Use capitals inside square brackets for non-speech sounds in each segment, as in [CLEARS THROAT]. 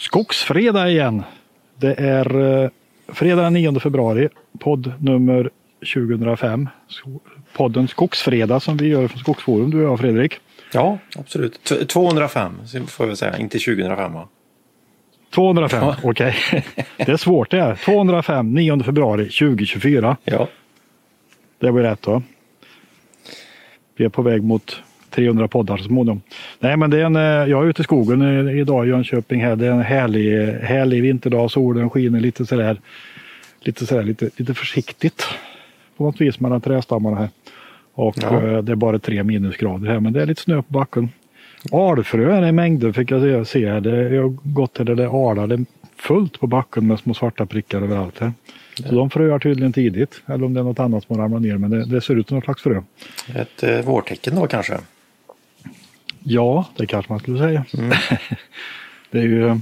Skogsfredag igen. Det är eh, fredag den 9 februari, podd nummer 2005. So- Podden Skogsfredag som vi gör från Skogsforum, du och jag Fredrik. Ja, absolut. T- 205 så får vi säga, inte 2005 va? 205, Ja. okej. [LAUGHS] Det är svårt det här. 205, 9 februari 2024. Ja. Det blir rätt va? Vi är på väg mot 300 poddar så småningom. Nej men det är en, eh, jag är ute i skogen idag i Jönköping här. Det är en härlig, härlig vinterdag. Solen skiner lite sådär. Lite sådär lite, lite försiktigt. På något vis mellan trädstammarna här. Och Ja. eh, det är bara tre minusgrader här men det är lite snö på backen. Alfrö är det i mängder fick jag se-. Det, jag har gått till det är fullt på backen med små svarta prickar överallt här. Så de fröar tydligen tidigt. Eller om det är något annat som har ramlat ner. Men det, det ser ut som något slags frö. Ett eh, vårtecken då kanske? Ja, det kanske man skulle säga. [LAUGHS] det är ju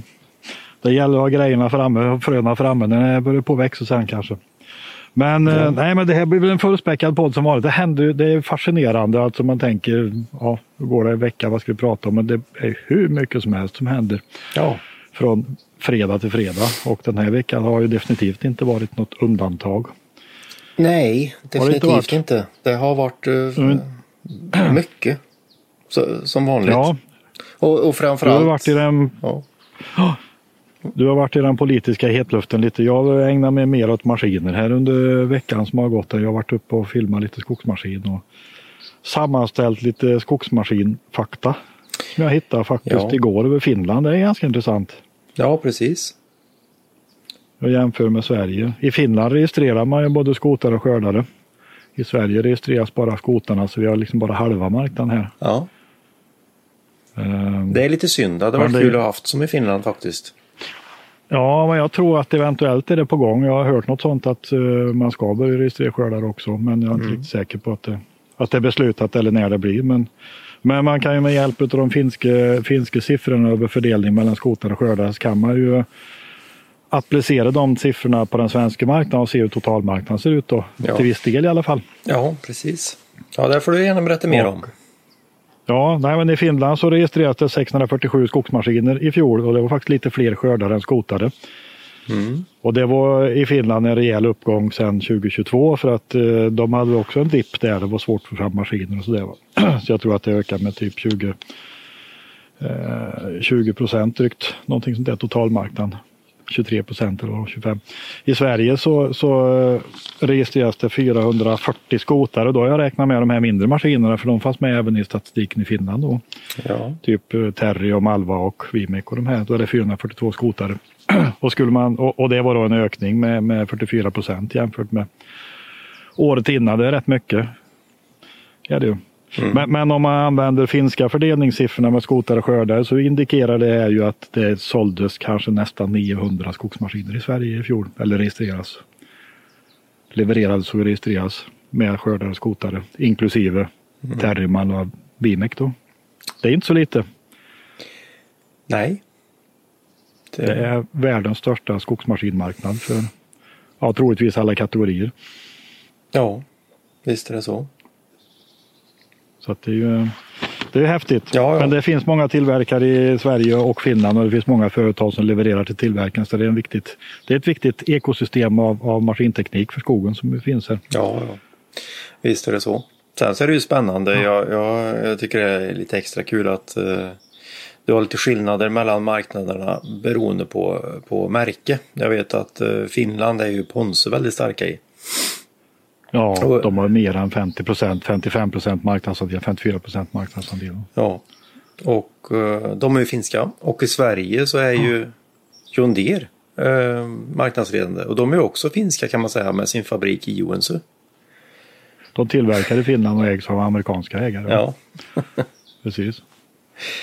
det gäller att ha grejerna framme och fröna framme när det börjar på växa sen kanske. Men, eh, nej, men det här blir väl en fullspäckad podd som vanligt. Det, händer, det är fascinerande. Alltså man tänker, ja, hur går det en vecka, vad ska vi prata om? Men det är hur mycket som helst som händer Ja. från fredag till fredag. Och den här veckan har ju definitivt inte varit något undantag. Nej, Har det inte definitivt inte. Det har varit eh, Mm. mycket. Så, som vanligt. Ja, Och, och du har framförallt... varit i den ja. [GASPS] Du har varit i den politiska hetluften lite. Jag ägnar mig mer åt maskiner här under veckan som har gått. Jag har varit uppe och filmat lite skogsmaskin och sammanställt lite skogsmaskinfakta. Som jag hittade faktiskt Ja. igår över Finland. Det är ganska intressant. ja, precis. Jag jämför med Sverige. I Finland registrerar man ju både skotare och skördare. I Sverige registreras bara skotarna så vi har liksom bara halva marknaden här. Ja. Ehm, Det är lite synd. Det hade varit det- kul att ha haft som i Finland faktiskt. Ja, men jag tror att eventuellt är det på gång. Jag har hört något sånt att eh, man ska börja registrera skördar också. Men jag är inte Mm. riktigt säker på att det, att det är beslutat eller när det blir. Men, men man kan ju med hjälp av de finska, finska siffrorna över fördelning mellan skotar och skördar så kan man ju applicera de siffrorna på den svenska marknaden och se hur totalmarknaden ser ut då. Ja. Till viss del i alla fall. Ja, precis. Ja, där får du gärna berätta mer Och- om. Ja, nej, men i Finland så registreras det 647 skogsmaskiner i fjol och det var faktiskt lite fler skördare än skotare. Mm. Och det var i Finland en rejäl uppgång sedan 2022 för att eh, de hade också en dipp där. Det var svårt att få fram maskiner och sådär. va. [CLEARS THROAT] Så jag tror att det ökar med typ 20, eh, 20 procent drygt. Någonting sånt där totalmarknaden. 23 procent eller vad, 25. I Sverige så, så eh, registreras det 440 skotare. Då har jag räknat med de här mindre maskinerna för de fanns med även i statistiken i Finland. Då. Ja. Typ eh, Terry och Malva och Vimek och de här. Då är det 442 skotare. [CLEARS THROAT] och, skulle man, och, och det var då en ökning med, med 44 procent jämfört med året innan. Det är rätt mycket. Ja, det är ju. Men, men om man använder finska fördelningssiffrorna med skotare och skördare så indikerar det här ju att det såldes kanske nästan 900 skogsmaskiner i Sverige i fjol. Eller registreras. Levererades och registreras med skördare och skotare inklusive Terryman och Vimek då. Det är inte så lite. Nej. Det, Det är världens största skogsmaskinmarknad för ja, troligtvis alla kategorier. Ja, visst är det så. Så det är ju det är häftigt. Ja, ja. Men det finns många tillverkare i Sverige och Finland och det finns många företag som levererar till tillverkaren. Så det är, en viktigt, det är ett viktigt ekosystem av, av maskinteknik för skogen som finns här. Ja, ja. Visst är det så. Sen så är det ju spännande. Jag, jag, jag tycker det är lite extra kul att eh, du har lite skillnader mellan marknaderna beroende på, på märke. Jag vet att eh, Finland är ju Ponsse väldigt starka i. Ja, Och- de har mer än 50 procent, 55 procent marknadsandel, 54 procent marknadsandel. Ja. Och eh, de är ju finska. Och i Sverige så är ju John Deere eh, marknadsledande. Och de är också finska kan man säga med sin fabrik i Joensuu. De tillverkar i Finland och ägs av amerikanska ägare. Ja. [LAUGHS] Precis.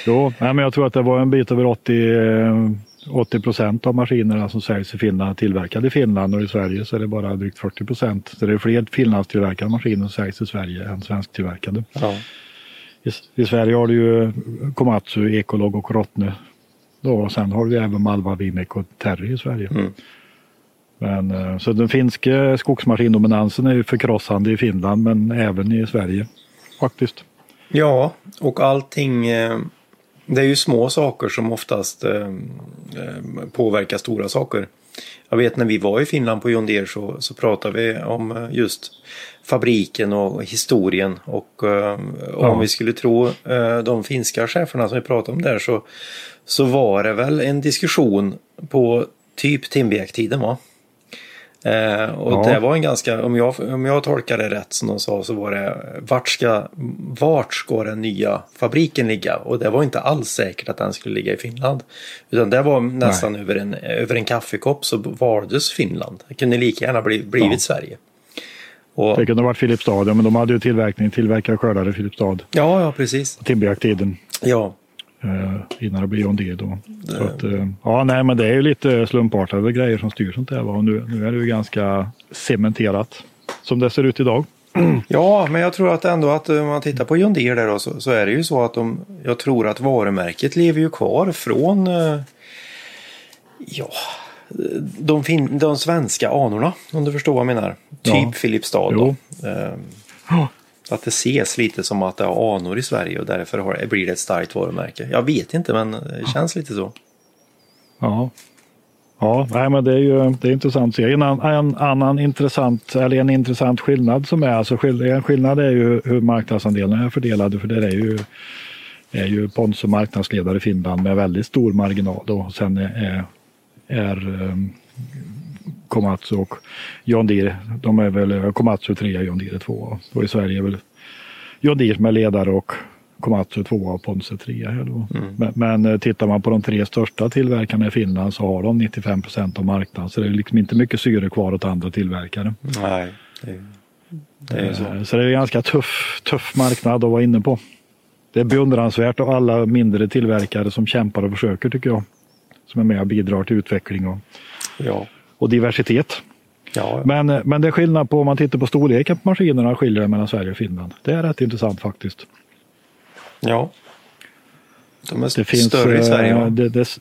Jo, nej, men jag tror att det var en bit över 80, eh, 80 procent av maskinerna som säljs i Finland tillverkade i Finland och i Sverige så är det bara drygt 40 procent. Så det är fler finlandstillverkade maskiner som säljs i Sverige än svensktillverkade. ja. I, I Sverige har du ju Komatsu, Ecolog och Rottne. Då, och sen har vi även Malva, Vimek och Terry i Sverige. Mm. Men, eh, så den finska skogsmaskindominansen är ju förkrossande i Finland men även i Sverige faktiskt. Ja, och allting, eh, Det är ju små saker som oftast eh, eh, påverkar stora saker. Jag vet när vi var i Finland på John Deere så, så pratade vi om eh, just fabriken och historien och eh, ja. om vi skulle tro eh, de finska cheferna som vi pratade om där så, så var det väl en diskussion på typ Timbiak-tiden va? Eh, och ja. det var en ganska, om jag, om jag tolkar det rätt som de sa så var det vart ska, vart ska den nya fabriken ligga? Och det var inte alls säkert att den skulle ligga i Finland. Utan det var nästan över en, över en kaffekopp så valdes Finland. Det kunde lika gärna bli, blivit ja. Sverige. Och, det kunde ha varit Filipstad, men de hade ju tillverkning, tillverkare skördare Filipstad. Ja, ja precis. Timberjakt-tiden. Ja. Uh, innan det blev John Deere då. Så att, uh, ja, nej, men det är ju lite slumpartade grejer som styr sånt där. Och nu, nu är det ju ganska cementerat som det ser ut idag. [CLEARS THROAT] Ja, men jag tror att ändå att om man tittar på John Deere där då, så, så, är det ju så att de, jag tror att varumärket lever ju kvar från ja, de, fin, de svenska anorna, om du förstår vad jag menar. Typ ja. Filipstad. Då. Uh, att det ses lite som att det har anor i Sverige och därför har, blir det ett starkt varumärke. Jag vet inte men det känns lite så. Ja, Ja, nej, men det är ju det är intressant att se. En, en, annan intressant, eller en intressant skillnad som är, alltså skill, en skillnad är ju hur marknadsandelen är fördelade för det är ju, är ju Ponsse marknadsledare i Finland med väldigt stor marginal och sen är, är um, Komatsu och John Deere. De är väl Komatsu 3, John Deere 2. Och i Sverige är väl John Deere som är ledare och Komatsu 2 och Ponsse 3. Mm. Men, men eh, tittar man på de tre största tillverkarna i Finland så har de 95 procent av marknaden. Så det är liksom inte mycket syre kvar åt andra tillverkare. Nej, det, det är så. Eh, så det är en ganska tuff, tuff marknad att vara inne på. Det är beundransvärt av alla mindre tillverkare som kämpar och försöker tycker jag. Som är med och bidrar till utveckling och, ja. Och diversitet. Ja. Men, eh, men det är skillnad på om man tittar på storleken på maskinerna skiljer det mellan Sverige och Finland. Det är rätt intressant faktiskt. Ja. De är det finns, större i Sverige va? Det, det,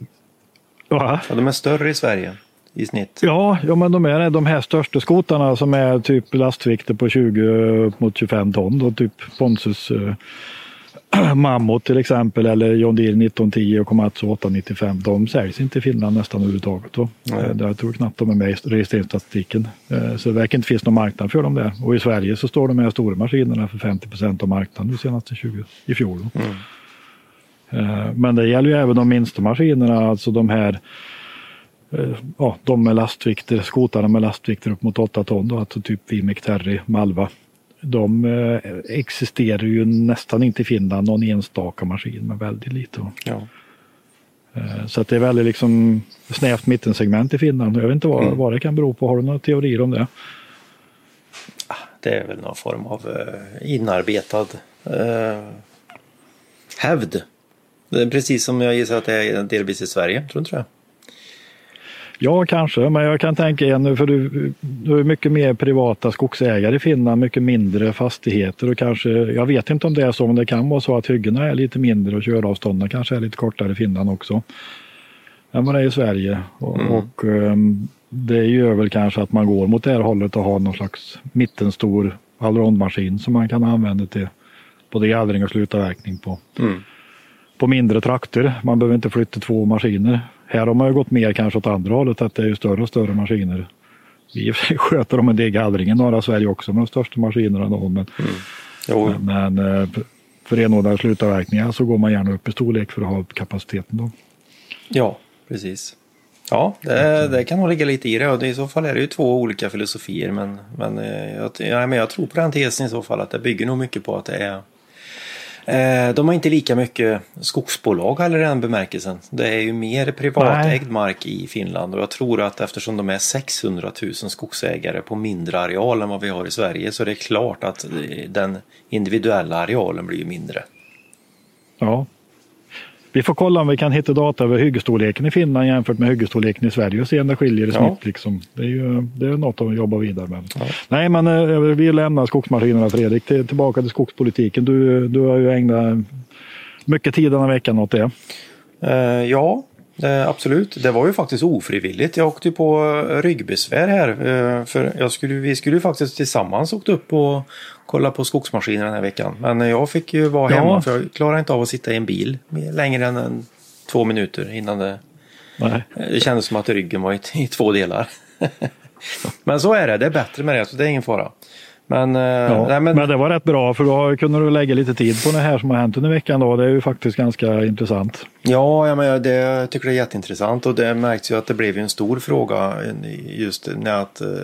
ja, de är större i Sverige i snitt. Ja, ja men de är de här största skotarna som är typ lastvikter på 20 mot 25 ton. Då, typ Ponsus uh, [CLEARS THROAT] Mammut till exempel eller John Deere 1910 och Komatsu 895. De säljs inte i Finland nästan överhuvudtaget. Då. Mm. Jag tror knappt de är med i registreringsstatistiken. Eh, så det verkar inte finnas någon marknad för dem där. Och i Sverige så står de med stora maskinerna för 50 procent av marknaden nu senaste 20, i fjol. Mm. Men det gäller ju även de minsta maskinerna, alltså de här ja, de med lastvikter, skotarna med lastvikter upp mot 8 ton, då, alltså typ Vimic Terry, Malva de eh, existerar ju nästan inte i Finland, någon enstaka maskin, men väldigt lite. Ja. Eh, så att det är väldigt liksom snävt mittensegment i Finland. Jag vet inte vad, mm. vad det kan bero på. Har du några teorier om det? Det är väl någon form av uh, inarbetad uh, hävd. Precis som jag gissar att det är delvis i Sverige, tror inte det? Ja, kanske, men jag kan tänka igen för du, du är mycket mer privata skogsägare i Finland, mycket mindre fastigheter och kanske, jag vet inte om det är så, men det kan vara så att hyggena är lite mindre och köravstånden kanske är lite kortare i Finland också än vad det är i Sverige. Och, mm. och um, det gör väl kanske att man går mot det här hållet och har någon slags mittenstor allroundmaskin som man kan använda till både gallring och slutavverkning på. Mm. På mindre trakter. Man behöver inte flytta två maskiner här har man ju gått mer kanske åt andra hållet, att det är större och större maskiner. Vi [LAUGHS] sköter de en del gallring i norra Sverige också med de största maskinerna. Då, men, mm. men, men eh, för renodlade slutavverkningar så går man gärna upp i storlek för att ha kapaciteten. Då. Ja, precis. Ja, det, det, kan nog ligga lite i det och i så fall är det ju två olika filosofier. Men, men, eh, jag, ja, men jag tror på den tesen i så fall att det bygger nog mycket på att det är de har inte lika mycket skogsbolag heller i den bemärkelsen. Det är ju mer privatägd mark i Finland och jag tror att eftersom de är 600 000 skogsägare på mindre areal än vad vi har i Sverige så är det klart att den individuella arealen blir mindre. Ja, vi får kolla om vi kan hitta data över hyggestorleken i Finland jämfört med hyggestorleken i Sverige och se om det skiljer i ja. snitt. Liksom. Det, är ju, det är något att jobba vidare med. Ja. Nej, men eh, vi lämnar skogsmaskinerna Fredrik. Till, tillbaka till skogspolitiken. Du, du har ju ägnat mycket tid den här veckan åt det. Uh, ja, Eh, absolut, det var ju faktiskt ofrivilligt. Jag åkte på ryggbesvär här. Eh, för jag skulle, vi skulle ju faktiskt tillsammans åkt upp och, kolla på skogsmaskiner den här veckan. Men jag fick ju vara Ja. hemma för jag klarar inte av att sitta i en bil längre än en, två minuter innan det, Nej. det kändes som att ryggen var i, i två delar. [LAUGHS] men så är det, det är bättre med det så det är ingen fara. Men, eh, Ja, nej, men... men, det var rätt bra för då kunde du lägga lite tid på det här som har hänt under veckan. Då. Det är ju faktiskt ganska intressant. Ja, ja men det, jag tycker det är jätteintressant och det märks ju att det blev en stor fråga eh, just när att eh, eh,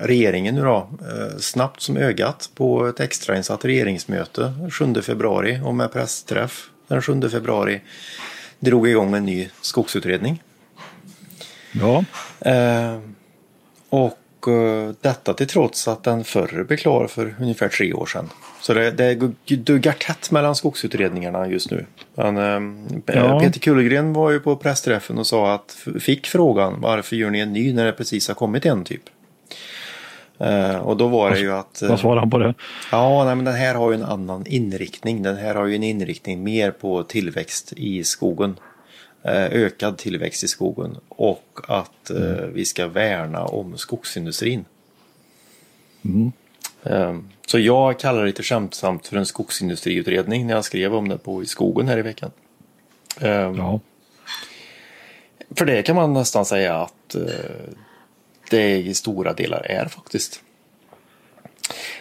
regeringen nu då eh, snabbt som ögat på ett extrainsatt regeringsmöte den 7 februari och med pressträff den 7 februari drog igång en ny skogsutredning. Ja, Eh, och eh, detta till trots att den förre blev klar för ungefär tre år sedan. Så det, det duggar tätt mellan skogsutredningarna just nu. Men, eh, Ja. Peter Kullgren var ju på pressträffen och sa att fick frågan varför gör ni en ny när det precis har kommit en typ. Eh, och då var det ju att... eh, vad svarade han på det? Ja, nej, men den här har ju en annan inriktning. Den här har ju en inriktning mer på tillväxt i skogen. Eh, ökad tillväxt i skogen och att eh, vi ska värna om skogsindustrin. Mm. Eh, så jag kallar det lite skämtsamt för en skogsindustriutredning när jag skrev om det på i skogen här i veckan. Eh, Ja, För det kan man nästan säga att eh, det i stora delar är faktiskt.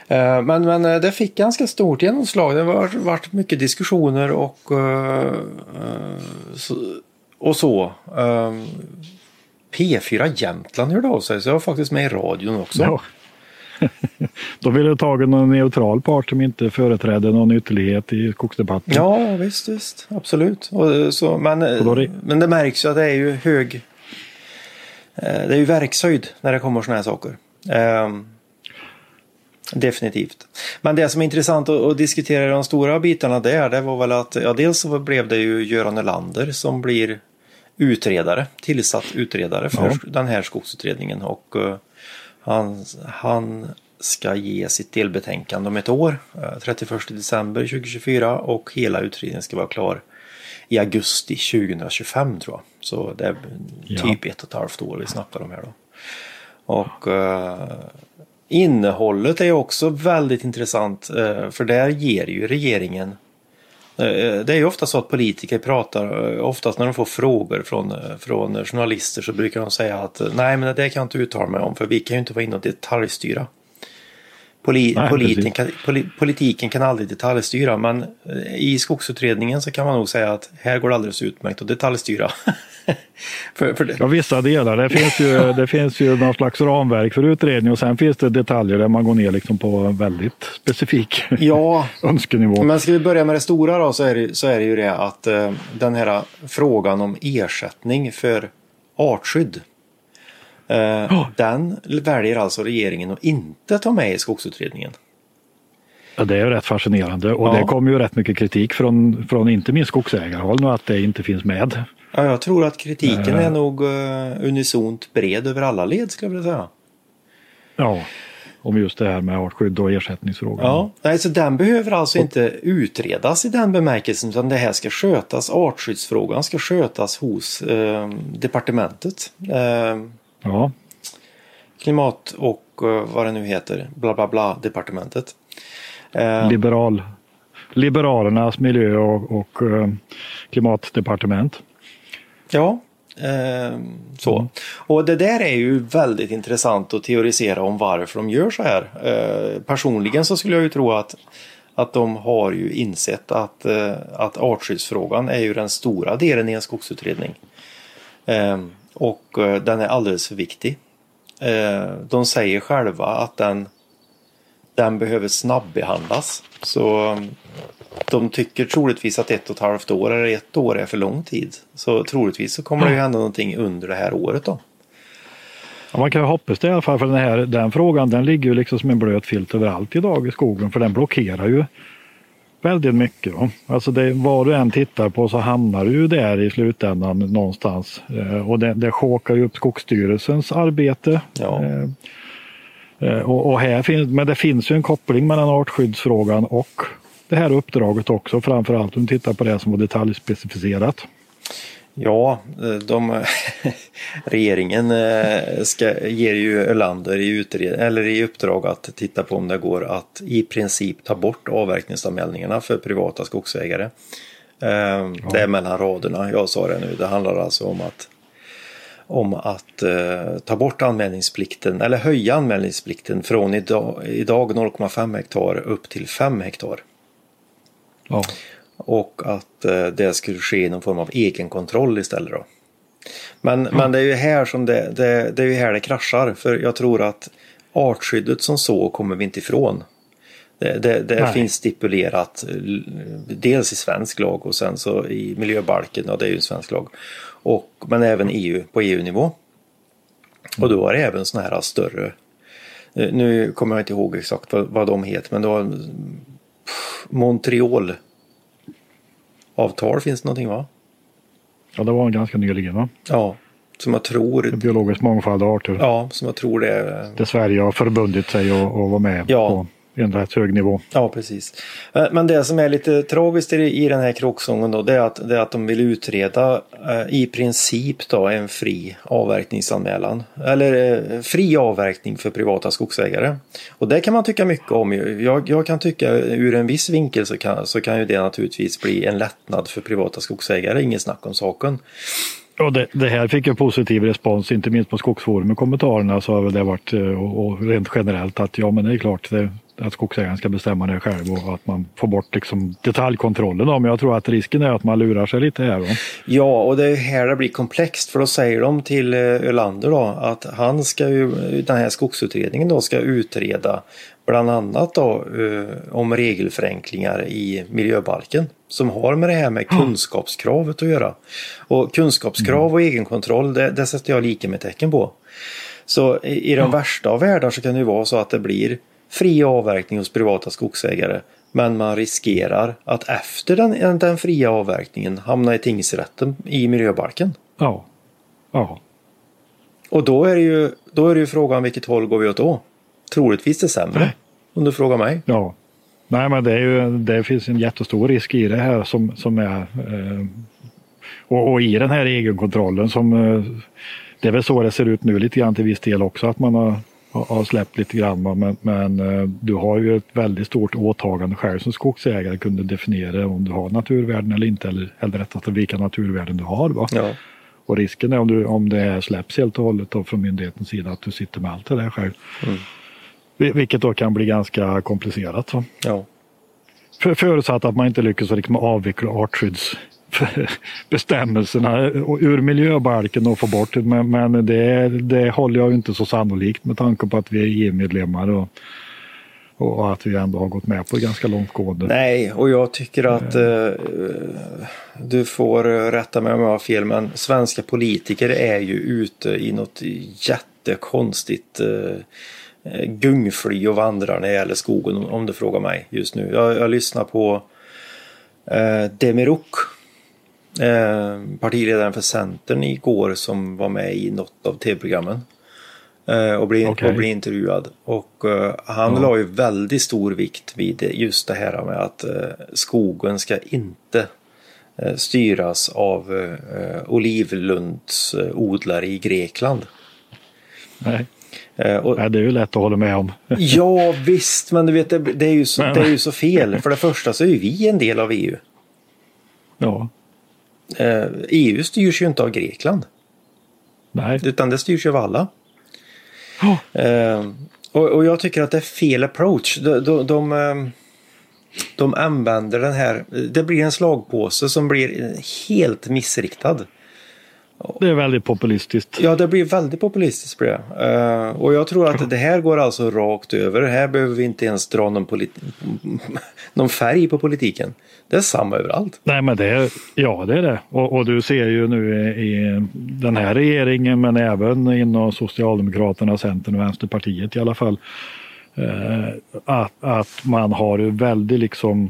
Eh, Men, men eh, det fick ganska stort genomslag. Det har varit mycket diskussioner och, eh, och så. Eh, P4 Jämtland hörde av sig så jag var faktiskt med i radion också. ja. [LAUGHS] Då ville tagit någon neutral part som inte företrädde någon ytterlighet i skogsdebatten. Ja, visst, visst. Absolut. Och, så, men, men det märks ju att det är ju hög... eh, Det är ju verkshöjd när det kommer sådana här saker. Ehm, definitivt. Men det som är intressant att, diskutera i de stora bitarna där, det var väl att ja, dels så blev det ju Göran Nelander som blir utredare, tillsatt utredare för Ja. den här skogsutredningen. Och eh, han, han ska ge sitt delbetänkande om ett år, eh, 31 december 2024 och hela utredningen ska vara klar i augusti 2025 tror jag. Så det är Ja. typ ett och ett halvt år vi snackar om här då. Och eh, innehållet är också väldigt intressant eh, för där ger ju regeringen Eh, Det är ju ofta så att politiker pratar, eh, oftast när de får frågor från, eh, från journalister så brukar de säga att nej men det kan jag inte uttala mig om för vi kan ju inte vara inne och detaljstyra. Poli, Nej, politiken, kan, poli, politiken kan aldrig detaljstyra men eh, i skogsutredningen så kan man nog säga att här går det alldeles utmärkt att detaljstyra. [LAUGHS] för, för det, Ja, vissa delar. Det finns, ju, [LAUGHS] det finns ju någon slags ramverk för utredning och sen finns det detaljer där man går ner liksom på väldigt specifik [LAUGHS] ja, önskenivå. Men ska vi börja med det stora då så är det, så är det ju det att eh, den här frågan om ersättning för artskydd. Eh, Ja. Den väljer alltså regeringen att inte ta med i skogsutredningen. Ja, det är ju rätt fascinerande och Ja. det kommer ju rätt mycket kritik från, från inte minst skogsägarhåll nu att det inte finns med. Ja, jag tror att kritiken Eh. är nog uh, unisont bred över alla led skulle jag vilja säga. Ja, om just det här med artskydd och ersättningsfrågan. Ja, nej, så den behöver alltså inte utredas i den bemärkelsen utan det här ska skötas, artskyddsfrågan ska skötas hos eh, departementet. Eh, Ja, klimat och eh, vad det nu heter, bla bla bla departementet. Eh, liberal, Liberalernas miljö och, och eh, klimatdepartement. ja, eh, så. Och det där är ju väldigt intressant att teorisera om varför de gör så här. Eh, personligen så skulle jag ju tro att att de har ju insett att, eh, att artskyddsfrågan är ju den stora delen i en skogsutredning. Och eh, den är alldeles för viktig. Eh, de säger själva att den, den behöver snabbbehandlas. Så eh, de tycker troligtvis att ett och ett halvt år eller ett år är för lång tid. Så troligtvis så kommer det ju hända någonting under det här året då. Ja, man kan ju hoppas det i alla fall för den, här, den frågan den ligger ju liksom som en blöt filt överallt idag i skogen för den blockerar ju väldigt mycket. Då. Alltså det, vad du än tittar på så hamnar du där i slutändan någonstans. Eh, och det, det chokar ju upp Skogsstyrelsens arbete. Ja. Eh, eh, och, och här finns, men det finns ju en koppling mellan artskyddsfrågan och det här uppdraget också. Framförallt om du tittar på det som var detaljspecificerat. Ja, de, [LAUGHS] regeringen eh, ska, ger ju Ölander i, utred, eller i uppdrag att titta på om det går att i princip ta bort avverkningsanmälningarna för privata skogsägare. Ja. Det är mellan raderna, jag sa det nu. Det handlar alltså om att om att eh, ta bort anmälningsplikten eller höja anmälningsplikten från idag, idag 0,5 hektar upp till 5 hektar. Ja. Och att eh, det skulle ske i någon form av egenkontroll istället. Då. Men, mm. men det är ju här som det, det, det är ju här det kraschar. För jag tror att artskyddet som så kommer vi inte ifrån. Det, det, det finns stipulerat dels i svensk lag och sen så i miljöbalken, ja det är ju svensk lag. Och, men även EU på EU-nivå. Och då är det även sådana här större, eh, nu kommer jag inte ihåg exakt vad, vad de heter, men då Montreal avtal finns det någonting va? Ja, det var ganska nyligen va? Ja, som jag tror... Biologisk mångfald av arter. Ja, som jag tror det är... Det Sverige har förbundit sig att vara med ja. på en rätt hög nivå. Ja, precis. Eh, men det som är lite tragiskt i den här kråksången då, det är att, det är att de vill utreda eh, i princip då en fri avverkningsanmälan. Eller eh, fri avverkning för privata skogsägare. Och det kan man tycka mycket om. Jag, jag kan tycka ur en viss vinkel så kan, så kan ju det naturligtvis bli en lättnad för privata skogsägare, inget snack om saken. Och det, det, här fick en positiv respons, inte minst på Skogsforum i kommentarerna så har väl det varit och, och rent generellt att ja men det är klart det, att skogsägaren ska bestämma det själv och att man får bort liksom detaljkontrollen. Men jag tror att risken är att man lurar sig lite här. Då. Ja, och det är här det blir komplext för då säger de till eh, Ölander då att han ska ju, den här skogsutredningen då ska utreda bland annat då eh, om regelförenklingar i miljöbalken som har med det här med kunskapskravet att göra. Och kunskapskrav och egenkontroll det, det sätter jag lika med tecken på. Så i, i de värsta av världar så kan det ju vara så att det blir fri avverkning hos privata skogsägare. Men man riskerar att efter den, den fria avverkningen hamna i tingsrätten i miljöbalken. Ja. Ja. Och då är det ju, då är det ju frågan vilket håll går vi åt då? Troligtvis det sämre. Nej. Om du frågar mig. Ja. Nej men det, är ju, det finns en jättestor risk i det här som, som är eh, och, och, i den här egenkontrollen som eh, det är väl så det ser ut nu lite grann till viss del också att man har har släppt lite grann. Men, men eh, du har ju ett väldigt stort åtagande själv som skogsägare kunde definiera om du har naturvärden eller inte eller, eller rättare vilka naturvärden du har. Va? Ja. Och risken är om, du, om det här släpps helt och hållet då från myndighetens sida att du sitter med allt det där själv. Mm. Vilket då kan bli ganska komplicerat. Så. Ja. För, förutsatt att man inte lyckas liksom avveckla artskydds [LAUGHS] bestämmelserna ur miljöbalken och få bort det. Men, men det, det håller jag inte så sannolikt med tanke på att vi är EU-medlemmar och, och att vi ändå har gått med på ganska långtgående. Nej, och jag tycker att eh, du får rätta mig om jag har fel, men svenska politiker är ju ute i något jättekonstigt eh, gungfly och vandrar när det gäller skogen om du frågar mig just nu. Jag, jag lyssnar på eh, Demirok eh, partiledaren för Centern igår som var med i något av tv-programmen. Eh, och, blev, okay. och intervjuad. Och eh, han mm. la ju väldigt stor vikt vid just det här med att eh, skogen ska inte styras av eh, olivlundsodlare i Grekland. Nej. Och, Nej, det är ju lätt att hålla med om. [LAUGHS] ja visst, men du vet det, det, är ju så, det är ju så fel. För det första så är ju vi en del av EU. Ja. EU eh, e styrs ju inte av Grekland. Nej. Utan det styrs ju av alla. Oh. Eh, och, och, jag tycker att det är fel approach. De, de, de, eh, de använder den här, det blir en slagpåse som blir helt missriktad. Det är väldigt populistiskt. Ja, det blir väldigt populistiskt. Blir det. Uh, och jag tror att det här går alltså rakt över. Här behöver vi inte ens dra någon, [LAUGHS] någon färg på politiken. Det är samma överallt. Nej, men det är, ja, det är det. Och, och, du ser ju nu i den här regeringen, men även inom Socialdemokraterna, Centern och Vänsterpartiet i alla fall, uh, att, att man har väldigt liksom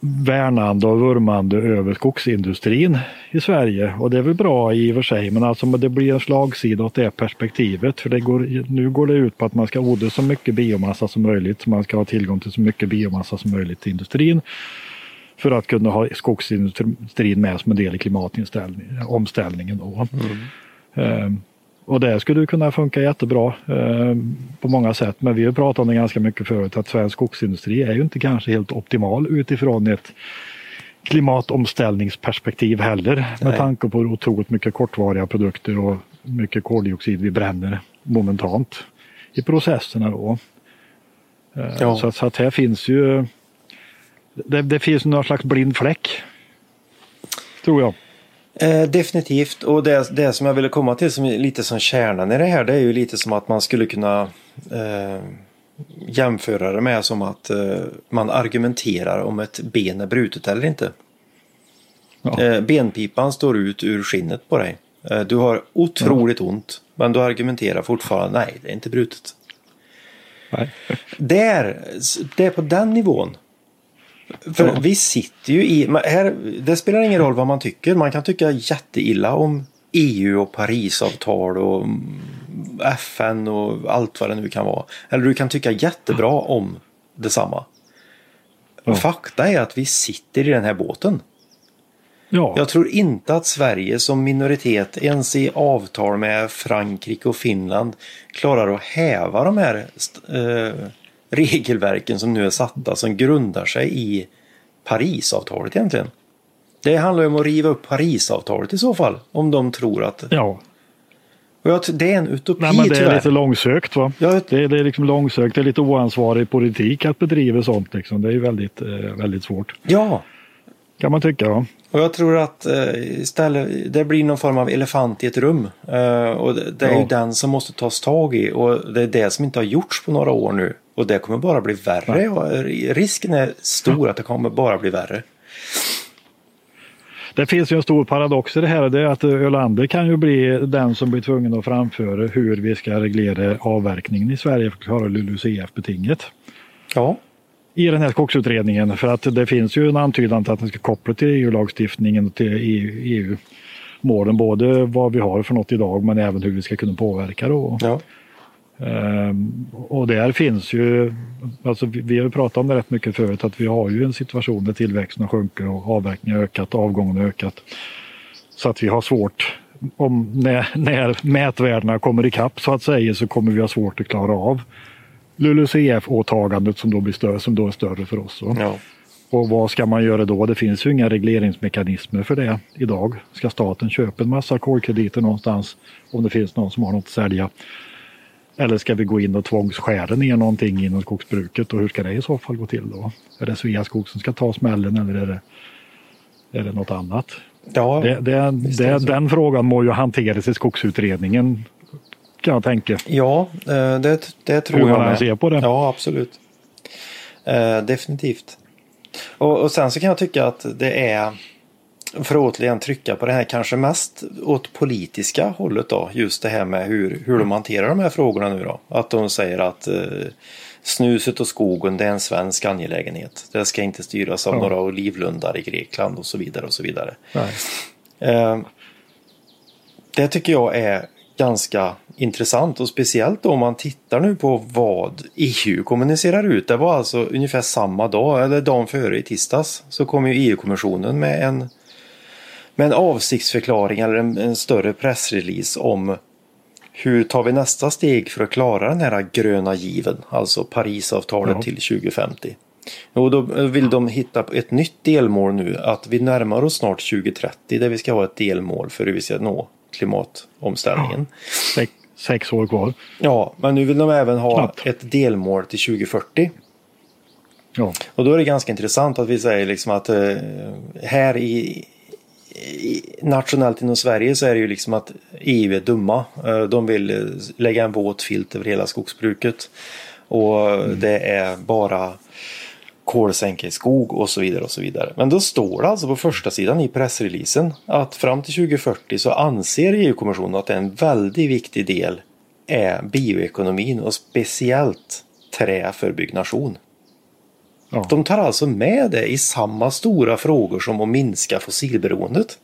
värnande och vurmande över skogsindustrin i Sverige. Och det är väl bra i och för sig, men alltså det blir en slagsida åt det perspektivet. För det går, nu går det ut på att man ska odla så mycket biomassa som möjligt, man ska ha tillgång till så mycket biomassa som möjligt till industrin. För att kunna ha skogsindustrin med som en del i klimatomställningen. Då. Mm. Eh, och det skulle kunna funka jättebra eh, på många sätt. Men vi har pratat om det ganska mycket förut att svensk skogsindustri är ju inte kanske helt optimal utifrån ett klimatomställningsperspektiv heller. Nej. Med tanke på otroligt mycket kortvariga produkter och mycket koldioxid vi bränner momentant i processerna. Då. Eh, ja. Så, så, att här finns ju det, det finns någon slags blind fläck. Tror jag. Eh, definitivt och det, det som jag ville komma till som lite som kärnan i det här det är ju lite som att man skulle kunna eh, jämföra det med som att eh, man argumenterar om ett ben är brutet eller inte. Ja. Eh, benpipan står ut ur skinnet på dig. Eh, du har otroligt ja. ont men du argumenterar fortfarande nej det är inte brutet. Nej. Där, det är på den nivån för ja. vi sitter ju i, här, det spelar ingen roll vad man tycker. Man kan tycka jätteilla om EU och Parisavtal och FN och allt vad det nu kan vara. Eller du kan tycka jättebra om detsamma. Ja. Fakta är att vi sitter i den här båten. Ja. Jag tror inte att Sverige som minoritet ens i avtal med Frankrike och Finland klarar att häva de här eh, regelverken som nu är satta som grundar sig i Parisavtalet egentligen. Det handlar ju om att riva upp Parisavtalet i så fall. Om de tror att... Ja. Och det är en utopi Nej, men Det är tyvärr. lite långsökt va? Ja, det, är, det är liksom långsökt. Det är lite oansvarig politik att bedriva sånt. Liksom. Det är ju väldigt, eh, väldigt svårt. Ja. Kan man tycka. Va? Och jag tror att eh, istället, det blir någon form av elefant i ett rum. Eh, och det, det är ja. ju den som måste tas tag i. Och det är det som inte har gjorts på några år nu. Och det kommer bara bli värre. Och risken är stor att det kommer bara bli värre. Det finns ju en stor paradox i det här. Det är att Ölander kan ju bli den som blir tvungen att framföra hur vi ska reglera avverkningen i Sverige för att klara LULUCF-betinget. Ja. I den här skogsutredningen. För att det finns ju en antydan till att den ska koppla till EU-lagstiftningen och till EU-målen. Både vad vi har för något idag men även hur vi ska kunna påverka. Då. Ja. Um, och där finns ju, alltså vi, har pratat om det rätt mycket förut, att vi har ju en situation där tillväxten sjunker och avverkningen har ökat, avgången har ökat. Så att vi har svårt, om, när, när mätvärdena kommer ikapp så att säga, så kommer vi ha svårt att klara av LULUCF-åtagandet som då blir större, som då är större för oss. Ja. Och vad ska man göra då? Det finns ju inga regleringsmekanismer för det idag. Ska staten köpa en massa kolkrediter någonstans om det finns någon som har något att sälja? Eller ska vi gå in och tvångsskära ner någonting inom skogsbruket och hur ska det i så fall gå till då? Är det Sveaskog som ska ta smällen eller är det, är det något annat? Ja, det, det, det, den frågan må ju hanteras i skogsutredningen kan jag tänka. Ja, eh, det, det tror hur jag man ser på det. Ja, absolut. Eh, definitivt. Och, och sen så kan jag tycka att det är för att återigen trycka på det här kanske mest åt politiska hållet då. Just det här med hur, hur de hanterar de här frågorna nu då. Att de säger att eh, snuset och skogen det är en svensk angelägenhet. Det ska inte styras av ja. några olivlundar i Grekland och så vidare och så vidare. Eh, det tycker jag är ganska intressant och speciellt om man tittar nu på vad EU kommunicerar ut. Det var alltså ungefär samma dag eller dagen före i tisdags så kom ju EU-kommissionen med en med en avsiktsförklaring eller en, en större pressrelease om hur tar vi nästa steg för att klara den här gröna given, alltså Parisavtalet ja. till 2050. Och då vill de hitta ett nytt delmål nu, att vi närmar oss snart 2030 där vi ska ha ett delmål för hur vi ska nå klimatomställningen. Ja. Sex, år kvar. Ja, men nu vill de även ha Knappt. ett delmål till 2040. Ja. Och då är det ganska intressant att vi säger liksom att eh, här i, nationellt inom Sverige så är det ju liksom att EU är dumma. Eh, de vill eh, lägga en våt filt över hela skogsbruket. Och mm. det är bara kolsänka i skog och så vidare och så vidare. Men då står det alltså på första sidan i pressreleasen att fram till 2040 så anser EU-kommissionen att en väldigt viktig del är bioekonomin och speciellt trä för byggnation. Ja. De tar alltså med det i samma stora frågor som att minska fossilberoendet.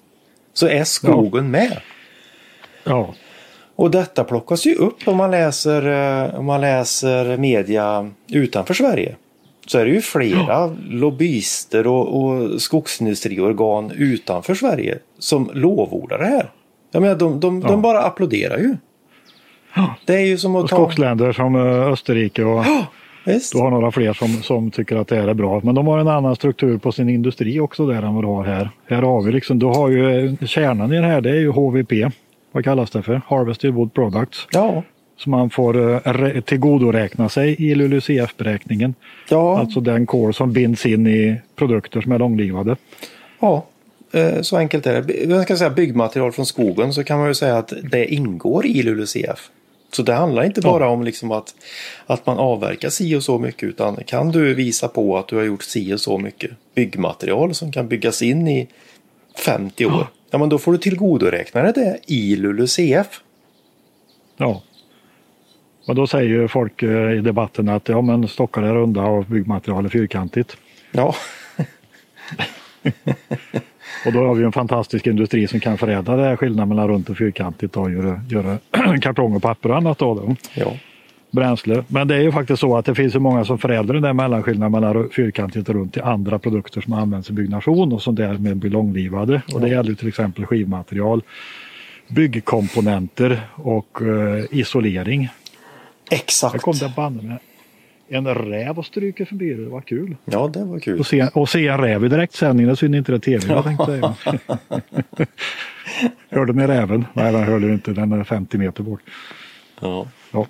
Så är skogen ja. med. Ja. Och detta plockas ju upp om man läser, eh, om man läser media utanför Sverige. så är det ju flera lobbyister och, och skogsindustriorgan utanför Sverige som lovordar det här. Jag menar, de, de, Ja. de bara applåderar ju. Ja. Det är ju som att ta... skogsländer som eh, Österrike och Ja, visst. du har några fler som, som tycker att det här är bra. Men de har en annan struktur på sin industri också där än vad du har här. Här har vi liksom, du har ju eh, kärnan i det här, det är ju HVP. Vad kallas det för? Harvested Wood Products. Ja, Som man får eh, tillgodoräkna sig i LULUCF-beräkningen. ja, Alltså den kol som binds in i produkter som är långlivade. ja. Eh, Så enkelt är det. Jag ska säga byggmaterial från skogen så kan man ju säga att det ingår i LULUCF. Så det handlar inte Ja. bara om liksom att, att man avverkar si och så mycket utan kan du visa på att du har gjort si och så mycket byggmaterial som kan byggas in i 50 år. Ja men då får du tillgodoräkna dig det i LULUCF. Ja. Och då säger ju folk eh, i debatten att ja men stockar är runda och byggmaterial är fyrkantigt. Ja, [LAUGHS] [LAUGHS] Och då har vi en fantastisk industri som kan förädla det här skillnaden mellan runt och fyrkantigt och göra, göra [CLEARS THROAT] kartong och papper och annat av det. ja, Bränsle. Men det är ju faktiskt så att det finns ju många som förädlar den där mellanskillnaden mellan fyrkantigt och runt till andra produkter som används i byggnation och som därmed blir långlivade. Och det gäller till exempel skivmaterial, byggkomponenter och eh, isolering. Exakt. kom det banne med en räv och stryker förbi det. Var kul. Ja, det var kul. Och se, och se en räv i direktsändning, det är synd inte det är tv jag tänkte säga. [LAUGHS] hörde ni räven? Nej, den hörde inte. Den är 50 meter bort. Ja. Ja.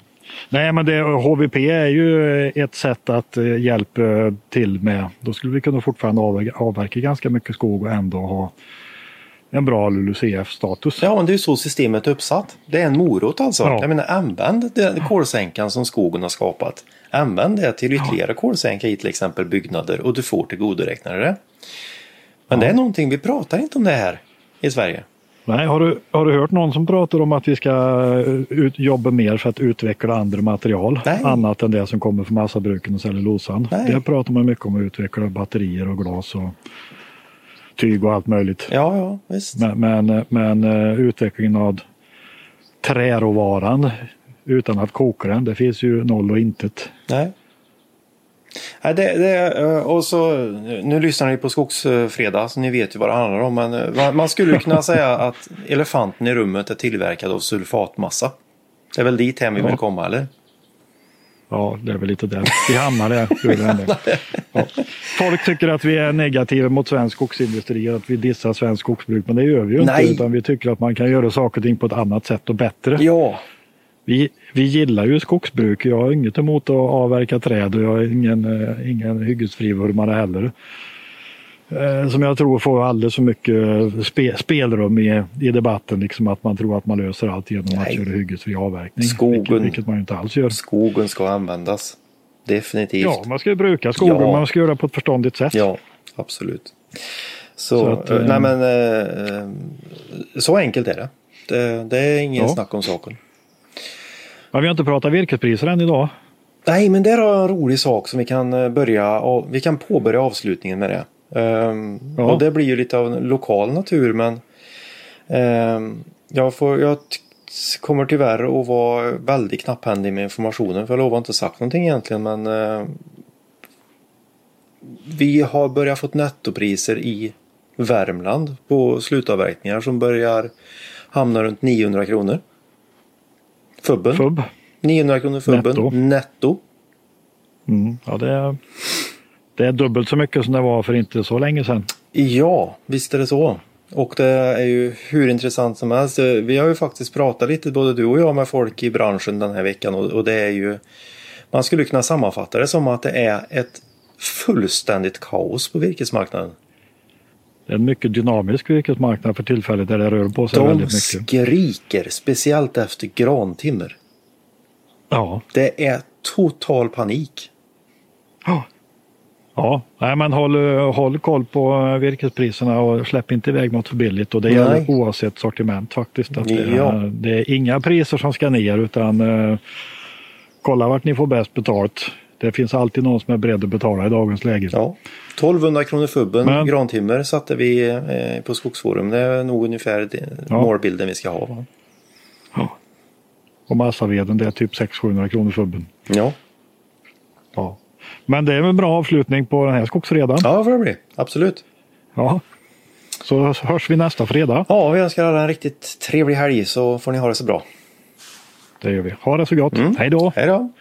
Nej, men det, HVP är ju ett sätt att eh, hjälpa till med. Då skulle vi kunna fortfarande avverka, avverka ganska mycket skog och ändå ha en bra LULUCF-status. Ja, men det är ju så systemet är uppsatt. Det är en morot alltså. Ja. Jag menar, använd den kolsänkan som skogen har skapat. Använd det till ytterligare kolsänka i till exempel byggnader och du får tillgodoräkna dig det. Men det är någonting, vi pratar inte om det här i Sverige. Nej, har, du, har du hört någon som pratar om att vi ska eh, ut, jobba mer för att utveckla andra material? Nej. Annat än det som kommer från massabruken och cellulosan. Nej. Det pratar man mycket om att utveckla batterier och glas och tyg och allt möjligt. Ja, ja, visst. Men, men, men eh, utvecklingen av träråvaran utan att koka den, det finns ju noll och intet. Nej. Nej, det, det, eh, och så, nu lyssnar ni på Skogsfredag så ni vet ju vad det handlar om. Men eh, man- skulle kunna säga [LAUGHS] att elefanten i rummet är tillverkad av sulfatmassa. Det är väl dit hem vi vill komma eller? Ja, det är väl lite där. Vi [LAUGHS] hamnar där. Ja. Folk tycker att vi är negativa mot svensk skogsindustri, att vi dissar svensk skogsbruk, men det gör vi ju inte. Nej. Utan vi tycker att man kan göra saker och ting på ett annat sätt och bättre. Ja, Vi, vi gillar ju skogsbruk. Jag har inget emot att avverka träd och jag är ingen, eh, ingen hyggesfrivurmare heller. Eh, Som jag tror får alldeles för mycket spe, spelrum i, i debatten. Liksom att man tror att man löser allt genom att Nej. köra hyggesfri avverkning. Skogen. Vilket, vilket man inte alls gör. skogen ska användas. Definitivt. Ja, man ska ju bruka skogen, Ja. man ska göra det på ett förståndigt sätt. Ja, absolut. Så, Så att, eh, eh, nej men eh, eh, så enkelt är det. Det, det är ingen Ja. snack om saken. Men vi har inte pratat virkespriser än idag. Nej, men har jag en rolig sak som vi kan eh, börja vi kan påbörja avslutningen med det. Ehm, Ja. Och det blir ju lite av en lokal natur men ehm, jag, får, jag kommer tyvärr att vara väldigt knapphändig med informationen för jag lovar inte sagt någonting egentligen men eh, vi har börjat fått nettopriser i Värmland på slutavverkningar som börjar hamna runt 900 kronor. Fubben. FUB. 900 kronor fubben Netto. netto. Mm. Ja, det, är, det är dubbelt så mycket som det var för inte så länge sedan. Ja, visst är det så. Och det är ju hur intressant som helst. Vi har ju faktiskt pratat lite både du och jag med folk i branschen den här veckan och, det är ju man skulle kunna sammanfatta det som att det är ett fullständigt kaos på virkesmarknaden. Det är en mycket dynamisk virkesmarknad för tillfället där det rör på sig De väldigt mycket. skriker speciellt efter grantimmer. Ja, Det är total panik. Ja. Ja, nej, men håll, håll koll på virkespriserna och släpp inte iväg något för billigt. Och det Nej. gäller oavsett sortiment faktiskt. Att det, Ja. det är inga priser som ska ner utan eh, kolla vart ni får bäst betalt. Det finns alltid någon som är beredd att betala i dagens läge. Ja. 1200 kronor fubben, Men- grantimmer satte vi eh, på Skogsforum. Det är nog ungefär Ja. målbilden vi ska ha. Va? Och massaveden det är typ 600-700 kronor fubben. Ja. Ja. Men det är en bra avslutning på den här skogsfredagen. Ja, får det bli. Absolut. Ja. Så hörs vi nästa fredag. Ja, vi önskar alla en riktigt trevlig helg så får ni ha det så bra. Det gör vi. Ha det så gott. Hej då! Hej då!